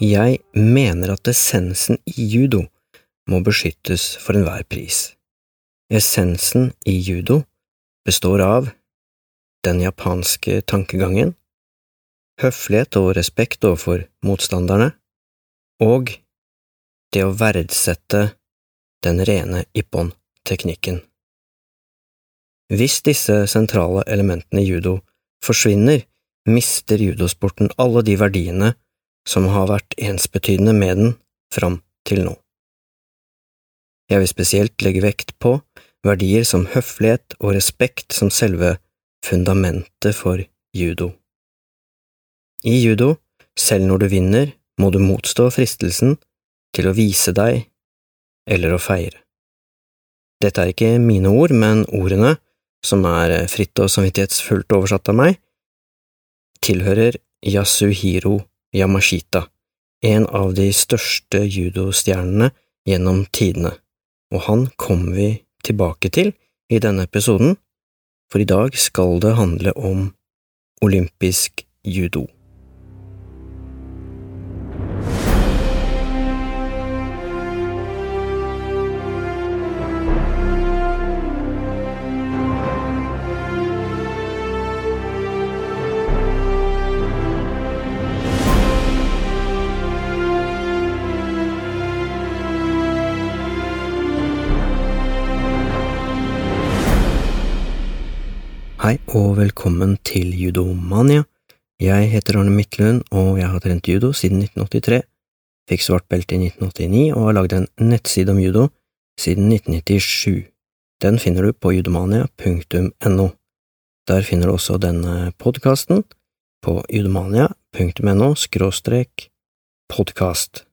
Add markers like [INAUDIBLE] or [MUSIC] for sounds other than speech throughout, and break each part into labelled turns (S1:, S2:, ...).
S1: Jeg mener at essensen i judo må beskyttes for enhver pris. Essensen i judo består av den japanske tankegangen, høflighet og respekt overfor motstanderne, og det å verdsette den rene ippon-teknikken. Hvis disse sentrale elementene i judo forsvinner, mister judosporten alle de verdiene som har vært ensbetydende med den fram til nå. Jeg vil spesielt legge vekt på verdier som høflighet og respekt som selve fundamentet for judo. I judo, selv når du vinner, må du motstå fristelsen til å vise deg eller å feire. Dette er ikke mine ord, men ordene, som er fritt og samvittighetsfullt oversatt av meg, tilhører Yasuhiro Yamashita, en av de største judostjernene gjennom tidene, og han kommer vi tilbake til i denne episoden, for i dag skal det handle om olympisk judo. Og velkommen til Judomania. Jeg heter Arne Midtlund, og jeg har trent judo siden 1983, fikk svart belte i 1989 og har lagd en nettside om judo siden 1997. Den finner du på judomania.no. Der finner du også denne podkasten på judomania.no skråstrek podkast,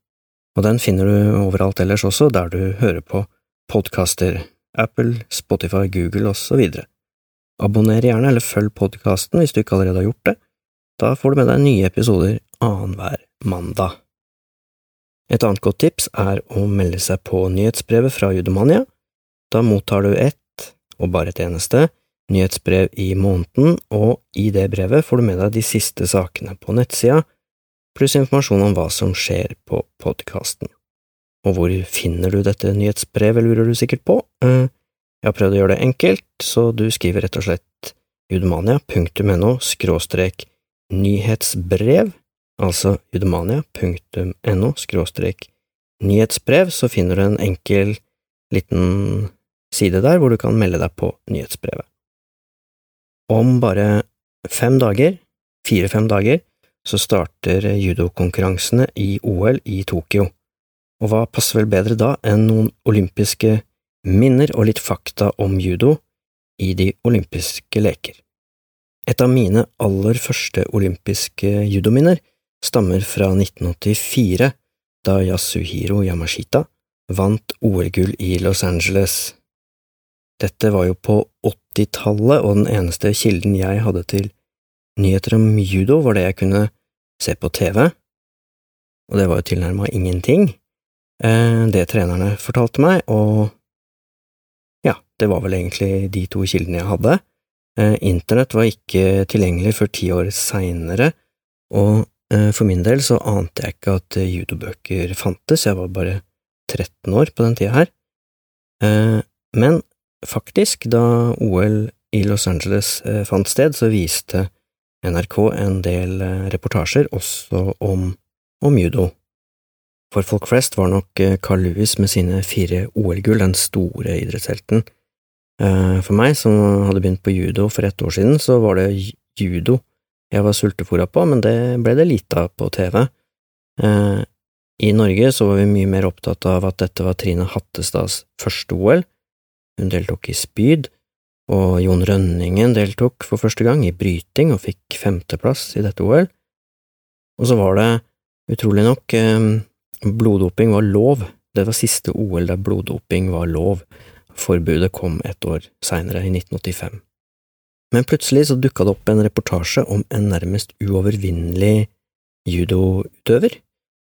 S1: og den finner du overalt ellers også der du hører på podkaster, Apple, Spotify, Google og så videre. Abonner gjerne, eller følg podkasten hvis du ikke allerede har gjort det. Da får du med deg nye episoder annenhver mandag. Et annet godt tips er å melde seg på nyhetsbrevet fra Judomania. Da mottar du ett, og bare et eneste, nyhetsbrev i måneden, og i det brevet får du med deg de siste sakene på nettsida, pluss informasjon om hva som skjer på podkasten. Og hvor finner du dette nyhetsbrevet, lurer du sikkert på? Eh, jeg har prøvd å gjøre det enkelt, så du skriver rett og slett judomania.no skråstrek nyhetsbrev, altså judomania.no skråstrek nyhetsbrev, så finner du en enkel liten side der hvor du kan melde deg på nyhetsbrevet. Om bare fem dager, fire–fem dager, så starter judokonkurransene i OL i Tokyo, og hva passer vel bedre da enn noen olympiske minner og litt fakta om judo i de olympiske leker. Et av mine aller første olympiske judominner stammer fra 1984, da Yasuhiro Yamashita vant OL-gull i Los Angeles. Dette var jo på 80-tallet, og den eneste kilden jeg hadde til nyheter om judo, var det jeg kunne se på TV, og det var jo tilnærma ingenting. Eh, det trenerne fortalte meg, og det var vel egentlig de to kildene jeg hadde. Eh, internett var ikke tilgjengelig før ti år seinere, og eh, for min del så ante jeg ikke at eh, judobøker fantes, jeg var bare 13 år på den tida her. Men faktisk, da OL i Los Angeles fant sted, så viste NRK en del reportasjer også om, om judo. For folk flest var nok Carl Lewis med sine fire OL-gull den store idrettshelten. Eh, for meg, som hadde begynt på judo for ett år siden, så var det judo jeg var sultefòra på, men det ble det lite av på TV. Eh, I Norge så var vi mye mer opptatt av at dette var Trine Hattestads første OL. Hun deltok i spyd, og Jon Rønningen deltok for første gang i bryting og fikk femteplass i dette OL. Og så var det, utrolig nok, eh, bloddoping var lov. Det var siste OL der bloddoping var lov. Forbudet kom et år seinere, i 1985. Men plutselig så dukka det opp en reportasje om en nærmest uovervinnelig judoutøver,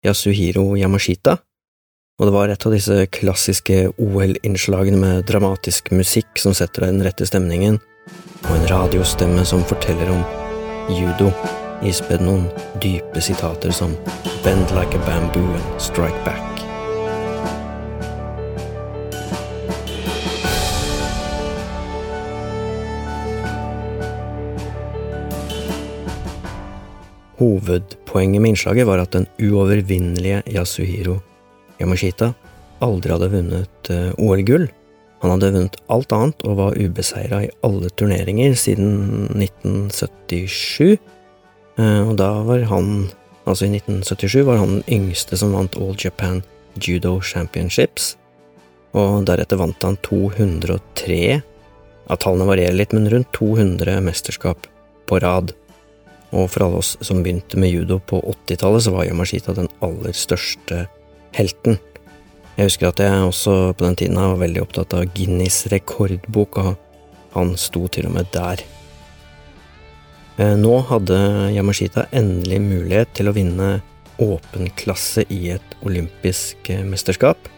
S1: Yasuhiro Yamashita, og det var et av disse klassiske OL-innslagene med dramatisk musikk som setter den rette stemningen, og en radiostemme som forteller om judo, ispedd noen dype sitater som Bend like a bamboo and strike back. Hovedpoenget med innslaget var at den uovervinnelige Yasuhiro Yamashita aldri hadde vunnet eh, OL-gull. Han hadde vunnet alt annet og var ubeseira i alle turneringer siden 1977. Eh, og da var han, altså i 1977, var han den yngste som vant All Japan Judo Championships. Og deretter vant han 203, ja, tallene varierer litt, men rundt 200 mesterskap på rad. Og for alle oss som begynte med judo på 80-tallet, så var Yamashita den aller største helten. Jeg husker at jeg også på den tiden var veldig opptatt av Guinness rekordbok, og han sto til og med der. Eh, nå hadde Yamashita endelig mulighet til å vinne åpen klasse i et olympisk eh, mesterskap.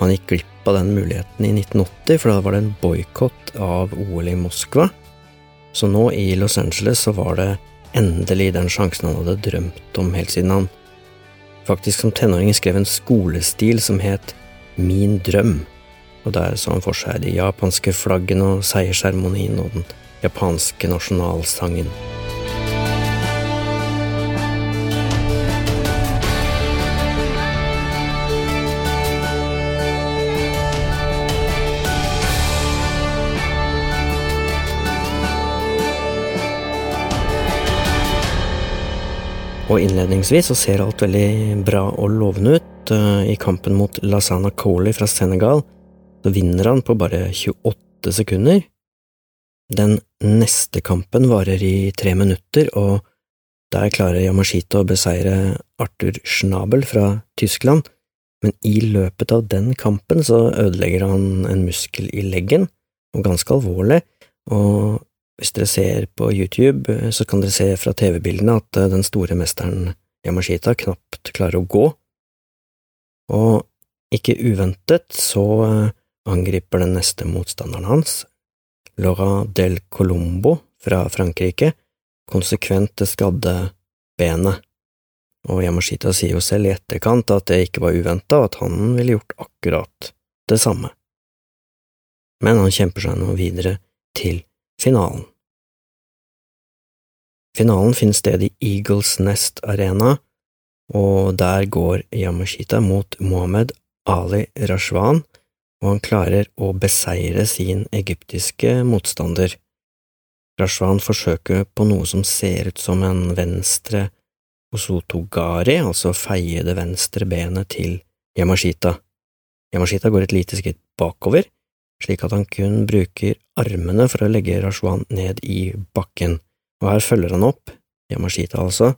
S1: Han gikk glipp av den muligheten i 1980, for da var det en boikott av OL i Moskva. Så nå i Los Angeles så var det endelig den sjansen han hadde drømt om helt siden han faktisk som tenåring skrev en skolestil som het Min drøm, og der så han for seg de japanske flaggene og seiersseremonien og den japanske nasjonalsangen. Og innledningsvis så ser alt veldig bra og lovende ut. Eh, I kampen mot Lasana Coley fra Senegal så vinner han på bare 28 sekunder. Den neste kampen varer i tre minutter, og der klarer Yamashito å beseire Arthur Schnabel fra Tyskland, men i løpet av den kampen så ødelegger han en muskel i leggen, og ganske alvorlig, og hvis dere ser på YouTube, eh, så kan dere se fra TV-bildene at eh, den store mesteren Yamashita knapt klarer å gå. Og ikke uventet så eh, angriper den neste motstanderen hans, Laura del Colombo fra Frankrike, konsekvent det skadde benet, og Yamashita sier jo selv i etterkant at det ikke var uventa, at han ville gjort akkurat det samme. Men han kjemper seg nå videre til finalen. Finalen finner sted i Eagles Nest Arena, og der går Yamashita mot Mohammed Ali Rashwan, og han klarer å beseire sin egyptiske motstander. Rashwan forsøker på noe som ser ut som en venstre osotogari, altså feie det venstre benet til Yamashita. Yamashita går et lite skritt bakover, slik at han kun bruker armene for å legge Rashwan ned i bakken, og her følger han opp, Yamashita altså,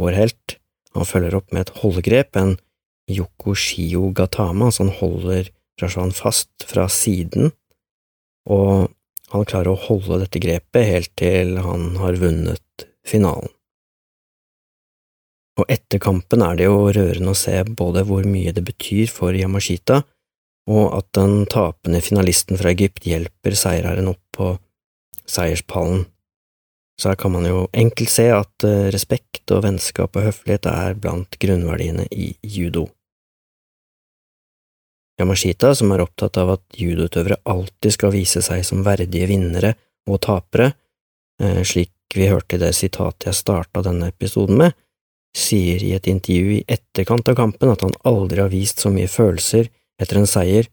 S1: vår helt, han følger opp med et holdegrep, en yokoshio gatama, altså han holder Rashwan fast fra siden, og han klarer å holde dette grepet helt til han har vunnet finalen. Og etter kampen er det jo rørende å se både hvor mye det betyr for Yamashita, og at den tapende finalisten fra Egypt hjelper seierherren opp på seierspallen. Så her kan man jo enkelt se at eh, respekt og vennskap og høflighet er blant grunnverdiene i judo. Yamashita, som er opptatt av at judoutøvere alltid skal vise seg som verdige vinnere og tapere, eh, slik vi hørte i det sitatet jeg starta denne episoden med, sier i et intervju i etterkant av kampen at han aldri har vist så mye følelser etter en seier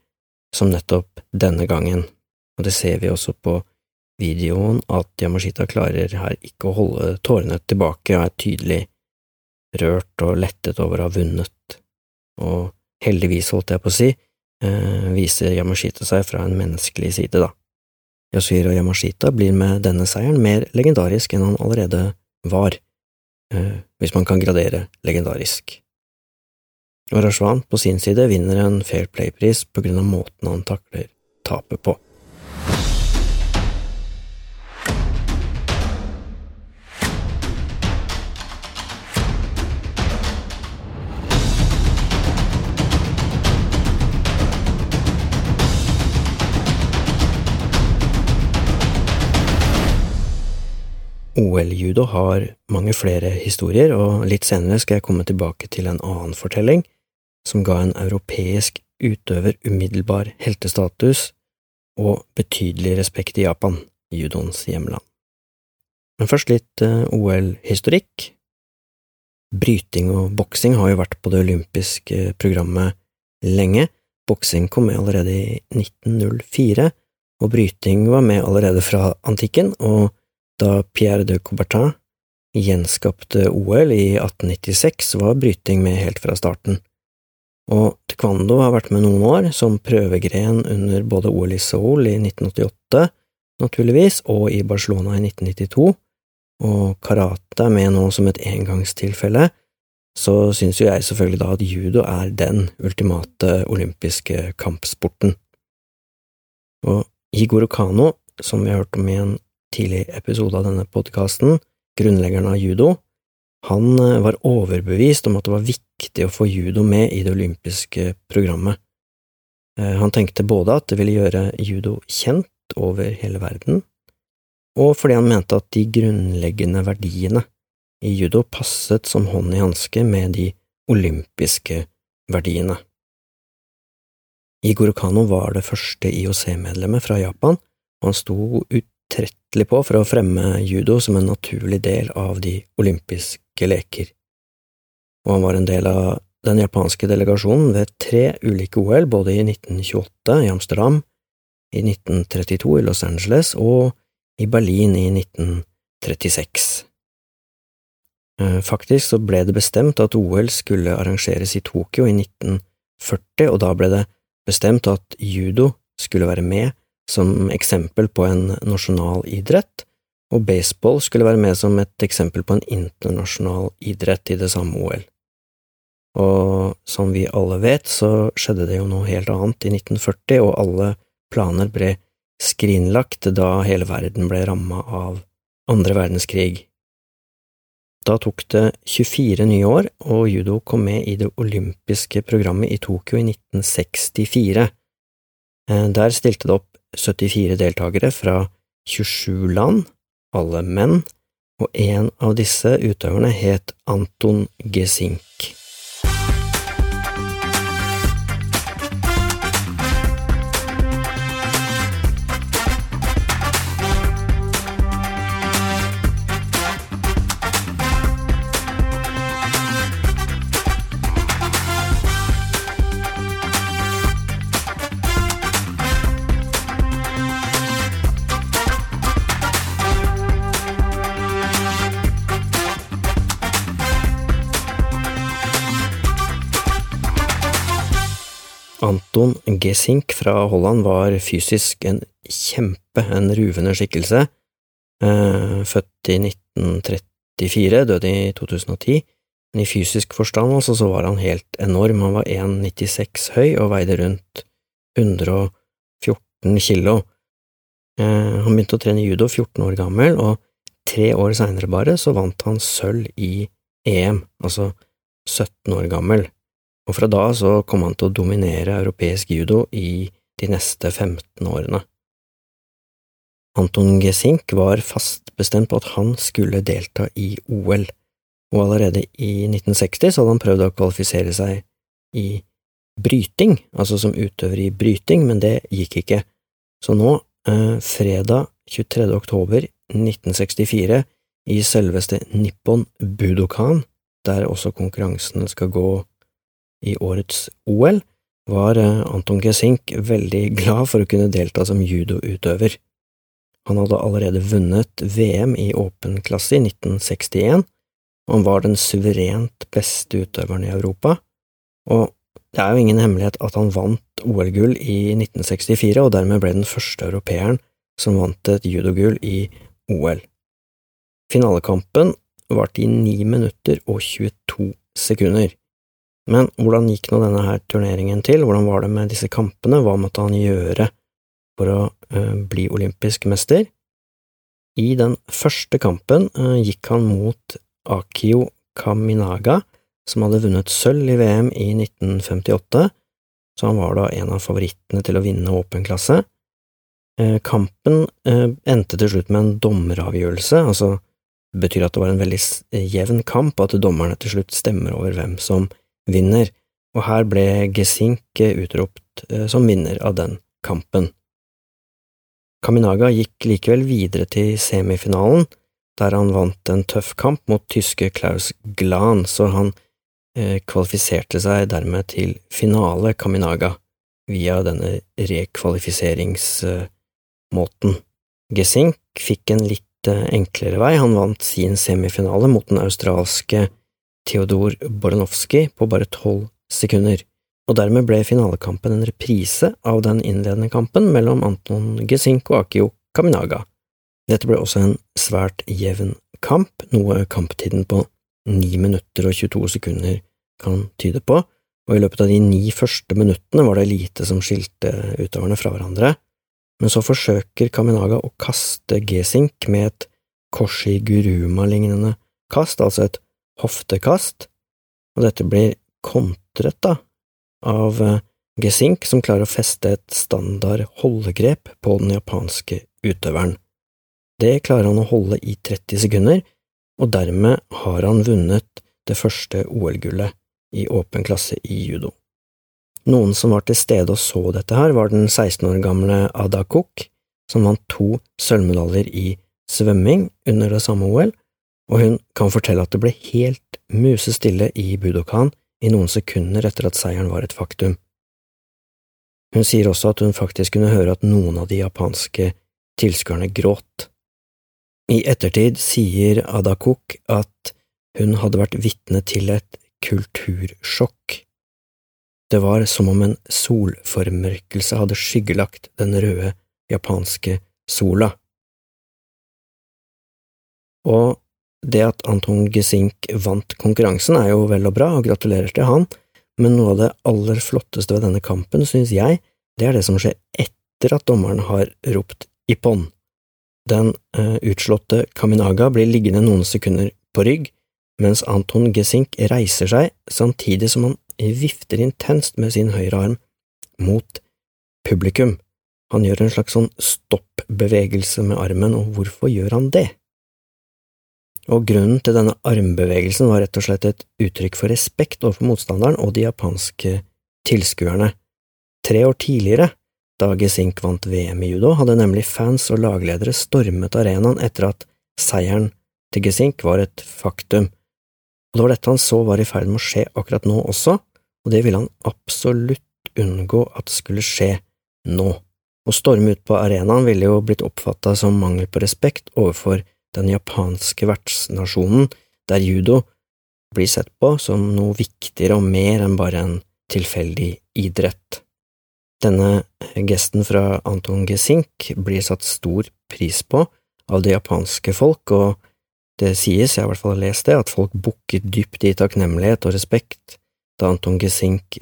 S1: som nettopp denne gangen, og det ser vi også på videoen at Yamashita klarer her ikke å holde tårene tilbake og er tydelig rørt og lettet over å ha vunnet, og heldigvis, holdt jeg på å si, eh, viser Yamashita seg fra en menneskelig side, da. Yasuhiro Yamashita blir med denne seieren mer legendarisk enn han allerede var, eh, hvis man kan gradere legendarisk. Og Rashwan på sin side vinner en Fair Play-pris på grunn av måten han takler tapet på. OL-judo har mange flere historier, og litt senere skal jeg komme tilbake til en annen fortelling som ga en europeisk utøver umiddelbar heltestatus og betydelig respekt i Japan, judoens hjemland. Men først litt eh, OL-historikk. Bryting og boksing har jo vært på det olympiske programmet lenge. Boksing kom med allerede i 1904, og bryting var med allerede fra antikken, og da Pierre de Coubertin gjenskapte OL i 1896, var bryting med helt fra starten. Og taekwondo har vært med noen år, som prøvegren under både OL i Seoul i 1988, naturligvis, og i Barcelona i 1992, og karate er med nå som et engangstilfelle, så syns jo jeg selvfølgelig da at judo er den ultimate olympiske kampsporten. Og Igor Kano, som vi har hørt om i en tidlig episode av denne podkasten, grunnleggeren av judo, han eh, var overbevist om at det var viktig å få judo med i det olympiske programmet. Eh, han tenkte både at det ville gjøre judo kjent over hele verden, og fordi han mente at de grunnleggende verdiene i judo passet som hånd i hanske med de olympiske verdiene. Igor Kano var det første IOC-medlemmet fra Japan, og han sto utrettelig på for å fremme judo som en naturlig del av de olympiske leker. Og han var en del av den japanske delegasjonen ved tre ulike OL, både i 1928 i Amsterdam, i 1932 i Los Angeles og i Berlin i 1936. Eh, faktisk så ble det bestemt at OL skulle arrangeres i Tokyo i 1940, og da ble det bestemt at judo skulle være med som eksempel på en nasjonal idrett, og baseball skulle være med som et eksempel på en internasjonal idrett i det samme OL. Og som vi alle vet, så skjedde det jo noe helt annet i 1940, og alle planer ble skrinlagt da hele verden ble ramma av andre verdenskrig. Da tok det 24 nye år, og judo kom med i det olympiske programmet i Tokyo i 1964. Eh, der stilte det opp 74 deltakere fra 27 land, alle menn, og en av disse utøverne het Anton Gesink. Anton Gesink fra Holland var fysisk en kjempe, en ruvende skikkelse. Eh, født i 1934, døde i 2010. Men i fysisk forstand altså, så var han helt enorm. Han var 1,96 høy og veide rundt 114 kilo. Eh, han begynte å trene judo 14 år gammel, og tre år seinere bare så vant han sølv i EM, altså 17 år gammel og fra da så kom han til å dominere europeisk judo i de neste 15 årene. Anton Gesink var fast bestemt på at han skulle delta i OL, og allerede i 1960 så hadde han prøvd å kvalifisere seg i bryting, altså som utøver i bryting, men det gikk ikke. Så nå, eh, fredag 23. oktober 1964, i selveste Nippon Budokan, der også konkurransene skal gå i årets OL, var eh, Anton Gesink veldig glad for å kunne delta som judoutøver. Han hadde allerede vunnet VM i åpen klasse i 1961, og han var den suverent beste utøveren i Europa, og det er jo ingen hemmelighet at han vant OL-gull i 1964, og dermed ble den første europeeren som vant et judogull i OL. Finalekampen varte i 9 minutter og 22 sekunder. Men hvordan gikk nå denne her turneringen til, hvordan var det med disse kampene, hva måtte han gjøre for å uh, bli olympisk mester? I den første kampen uh, gikk han mot Akio Kaminaga, som hadde vunnet sølv i VM i 1958, så han var da en av favorittene til å vinne åpen klasse. Uh, kampen endte til slutt med en dommeravgjørelse, altså betyr at det var en veldig jevn kamp, og at dommerne til slutt stemmer over hvem som vinner, og her ble Gesink utropt som vinner av den kampen. Kaminaga gikk likevel videre til semifinalen, der han vant en tøff kamp mot tyske Klaus Glan, så han eh, kvalifiserte seg dermed til finale Kaminaga via denne rekvalifiseringsmåten. Gesink fikk en litt eh, enklere vei, han vant sin semifinale mot den australske Theodor Boranovskij på bare tolv sekunder. Og dermed ble finalekampen en reprise av den innledende kampen mellom Anton Gesink og Akio Kaminaga. Dette ble også en svært jevn kamp, noe kamptiden på 9 minutter og 22 sekunder kan tyde på, og i løpet av de ni første minuttene var det lite som skilte utøverne fra hverandre, men så forsøker Kaminaga å kaste Gesink med et Koshi Guruma-lignende kast, altså et hoftekast, og dette blir kontret da av eh, Gesink som klarer å feste et standard holdegrep på den japanske utøveren. Det klarer han å holde i 30 sekunder, og dermed har han vunnet det første OL-gullet i åpen klasse i judo. Noen som var til stede og så dette her, var den 16 år gamle Ada Cook, som vant to sølvmedaljer i svømming under det samme OL, og hun kan fortelle at det ble helt musestille i Budokan i noen sekunder etter at seieren var et faktum. Hun sier også at hun faktisk kunne høre at noen av de japanske tilskuerne gråt. I ettertid sier Adakuk at hun hadde vært vitne til et kultursjokk. Det var som om en solformørkelse hadde skyggelagt den røde japanske sola. Og det at Anton Gesink vant konkurransen er jo vel og bra, og gratulerer til han, men noe av det aller flotteste ved denne kampen, synes jeg, det er det som skjer etter at dommeren har ropt ippon. Den eh, utslåtte Kaminaga blir liggende noen sekunder på rygg, mens Anton Gesink reiser seg samtidig som han vifter intenst med sin høyre arm mot publikum. Han gjør en slags sånn stopp-bevegelse med armen, og hvorfor gjør han det? Og grunnen til denne armbevegelsen var rett og slett et uttrykk for respekt overfor motstanderen og de japanske tilskuerne. Tre år tidligere, da Gesink vant VM i judo, hadde nemlig fans og lagledere stormet arenaen etter at seieren til Gesink var et faktum, og det var dette han så var i ferd med å skje akkurat nå også, og det ville han absolutt unngå at skulle skje nå. Å storme ut på arenaen ville jo blitt oppfatta som mangel på respekt overfor den japanske vertsnasjonen, der judo blir sett på som noe viktigere og mer enn bare en tilfeldig idrett. Denne gesten fra Anton Gesink blir satt stor pris på av det japanske folk, og det sies, jeg har i hvert fall lest det, at folk bukket dypt i takknemlighet og respekt da Anton Gesink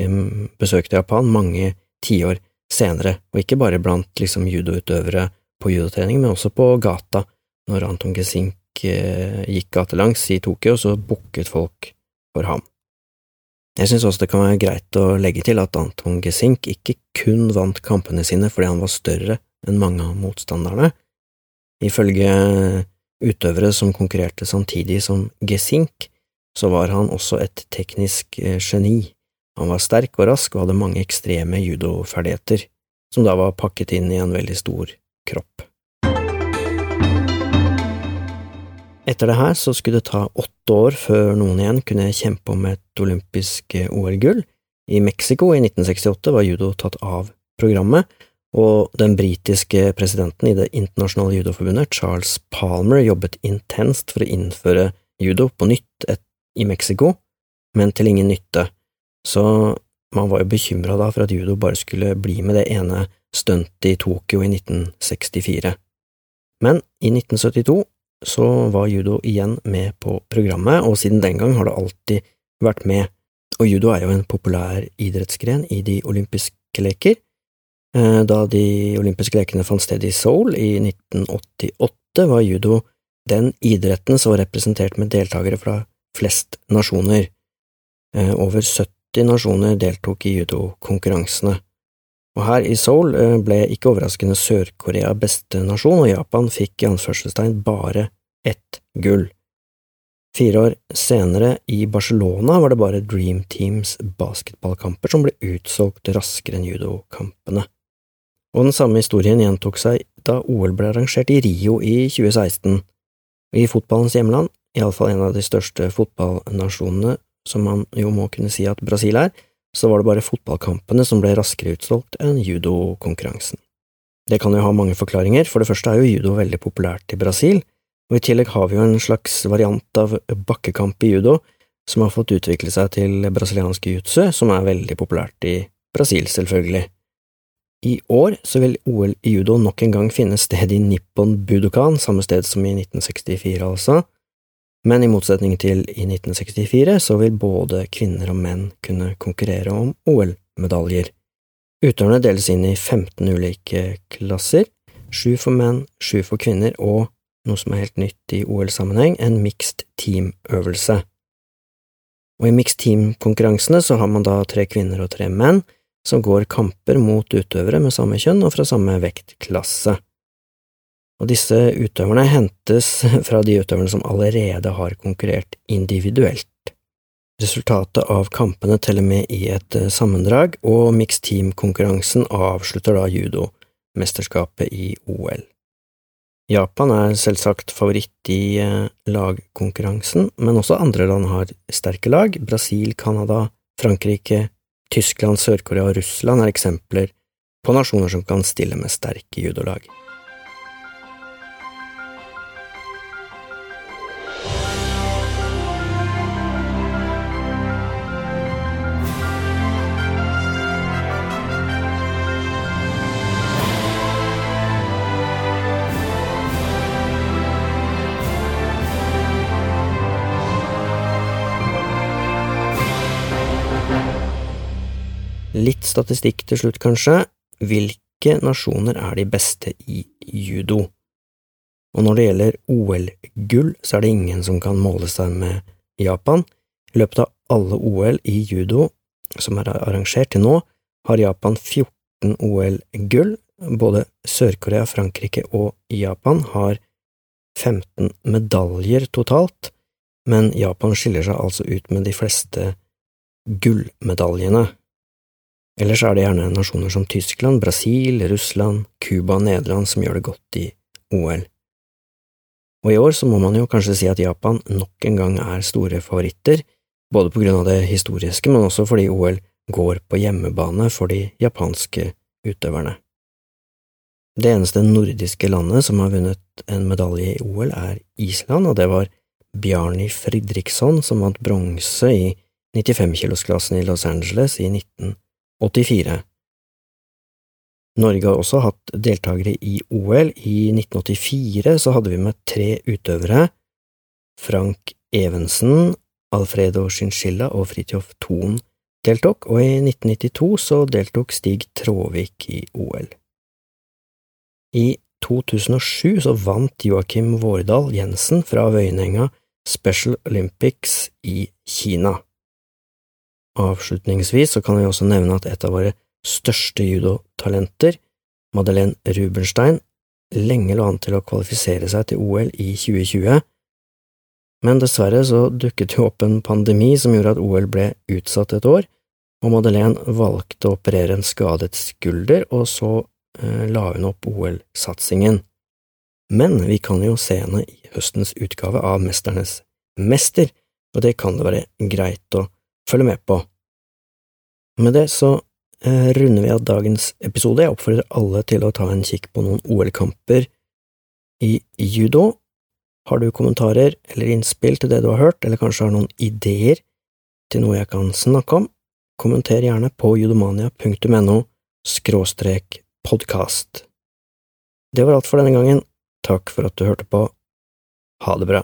S1: besøkte Japan mange tiår senere, og ikke bare blant liksom judoutøvere på judotrening, men også på gata når Anton Gesink eh, gikk gatelangs i Tokyo, så booket folk for ham. Jeg synes også det kan være greit å legge til at Anton Gesink ikke kun vant kampene sine fordi han var større enn mange av motstanderne. Ifølge utøvere som konkurrerte samtidig som Gesink, så var han også et teknisk eh, geni. Han var sterk og rask og hadde mange ekstreme judoferdigheter, som da var pakket inn i en veldig stor kropp. Etter det her så skulle det ta åtte år før noen igjen kunne kjempe om et olympisk OL-gull. I Mexico i 1968 var judo tatt av programmet, og den britiske presidenten i Det internasjonale judoforbundet, Charles Palmer, jobbet intenst for å innføre judo på nytt i Mexico, men til ingen nytte, så man var jo bekymra da for at judo bare skulle bli med det ene stuntet i Tokyo i 1964. Men i 1972 så var judo igjen med på programmet, og siden den gang har det alltid vært med. Og judo er jo en populær idrettsgren i de olympiske leker. Eh, da de olympiske lekene fant sted i Seoul i 1988, var judo den idretten som var representert med deltakere fra flest nasjoner. Eh, over 70 nasjoner deltok i judokonkurransene. Og her i Seoul eh, ble ikke overraskende Sør-Korea beste nasjon, og Japan fikk i anførselstegn bare ett gull. Fire år senere, i Barcelona, var det bare Dream Teams basketballkamper som ble utsolgt raskere enn judokampene. Og den samme historien gjentok seg da OL ble arrangert i Rio i 2016. I fotballens hjemland, iallfall en av de største fotballnasjonene, som man jo må kunne si at Brasil er, så var det bare fotballkampene som ble raskere utsolgt enn judokonkurransen. Det kan jo ha mange forklaringer, for det første er jo judo veldig populært i Brasil, og i tillegg har vi jo en slags variant av bakkekamp i judo som har fått utvikle seg til brasiliansk jiu-jitsu, som er veldig populært i Brasil, selvfølgelig. I år så vil OL i judo nok en gang finne sted i Nippon Budokan, samme sted som i 1964 altså, men i motsetning til i 1964 så vil både kvinner og menn kunne konkurrere om OL-medaljer. Utøverne deles inn i 15 ulike klasser, sju for menn, sju for kvinner og noe som er helt nytt i OL-sammenheng, en mixed team-øvelse. Og i mixed team-konkurransene så har man da tre kvinner og tre menn som går kamper mot utøvere med samme kjønn og fra samme vektklasse. Og disse utøverne hentes [LAUGHS] fra de utøverne som allerede har konkurrert individuelt. Resultatet av kampene teller med i et eh, sammendrag, og mixed team-konkurransen avslutter da judomesterskapet i OL. Japan er selvsagt favoritt i eh, lagkonkurransen, men også andre land har sterke lag. Brasil, Canada, Frankrike, Tyskland, Sør-Korea og Russland er eksempler på nasjoner som kan stille med sterke judolag. Litt statistikk til slutt, kanskje. Hvilke nasjoner er de beste i judo? Og når det gjelder OL-gull, så er det ingen som kan måle seg med Japan. I løpet av alle OL i judo som er arrangert til nå, har Japan 14 OL-gull. Både Sør-Korea, Frankrike og Japan har 15 medaljer totalt, men Japan skiller seg altså ut med de fleste gullmedaljene. Ellers er det gjerne nasjoner som Tyskland, Brasil, Russland, Cuba og Nederland som gjør det godt i OL. Og i år så må man jo kanskje si at Japan nok en gang er store favoritter, både på grunn av det historiske, men også fordi OL går på hjemmebane for de japanske utøverne. Det eneste nordiske landet som har vunnet en medalje i OL, er Island, og det var Bjarni Fridriksson som vant bronse i 95-kilosklassen i Los Angeles i 1980. 84. Norge har også hatt deltakere i OL. I 1984 så hadde vi med tre utøvere, Frank Evensen, Alfredo Chinchilla og Fridtjof Thon deltok, og i 1992 så deltok Stig Tråvik i OL. I 2007 så vant Joakim Vårdal Jensen fra Vøyenenga Special Olympics i Kina. Avslutningsvis så kan vi også nevne at et av våre største judotalenter, Madeleine Rubenstein, lenge lå an til å kvalifisere seg til OL i 2020, men dessverre så dukket jo opp en pandemi som gjorde at OL ble utsatt et år, og Madeleine valgte å operere en skadet skulder, og så eh, la hun opp OL-satsingen. Men vi kan jo se henne i høstens utgave av Mesternes mester, og det kan det være greit å følge med på. Med det så eh, runder vi av dagens episode. Jeg oppfordrer alle til å ta en kikk på noen OL-kamper i judo. Har du kommentarer eller innspill til det du har hørt, eller kanskje har noen ideer til noe jeg kan snakke om, kommenter gjerne på judomania.no skråstrek podkast. Det var alt for denne gangen. Takk for at du hørte på. Ha det bra.